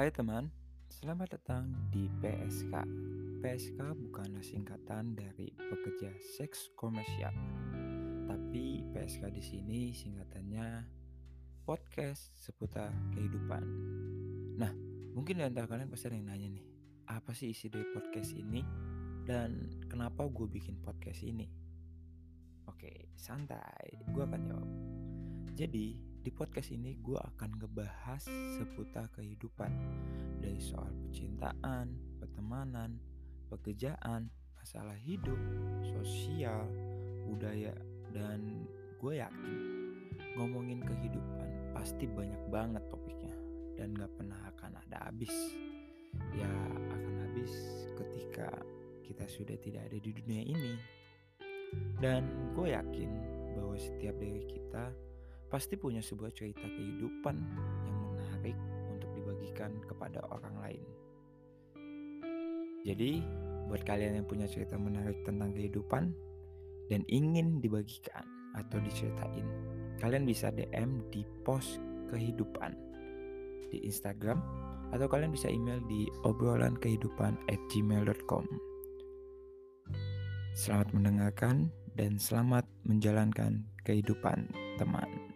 Hai teman, selamat datang di PSK. PSK bukanlah singkatan dari pekerja seks komersial, tapi PSK di sini singkatannya podcast seputar kehidupan. Nah, mungkin di antara kalian pasti ada yang nanya nih, apa sih isi dari podcast ini dan kenapa gue bikin podcast ini? Oke, santai, gue akan jawab. Jadi, di podcast ini gue akan ngebahas seputar kehidupan. Dari soal percintaan, pertemanan, pekerjaan, masalah hidup, sosial, budaya Dan gue yakin ngomongin kehidupan pasti banyak banget topiknya Dan gak pernah akan ada habis. Ya akan habis ketika kita sudah tidak ada di dunia ini. Dan gue yakin bahwa setiap dari kita pasti punya sebuah cerita kehidupan yang menarik untuk dibagikan kepada orang lain. Jadi, buat kalian yang punya cerita menarik tentang kehidupan dan ingin dibagikan atau diceritain, kalian bisa DM di post kehidupan di Instagram atau kalian bisa email di obrolan kehidupan at gmail.com. Selamat mendengarkan dan selamat menjalankan kehidupan teman.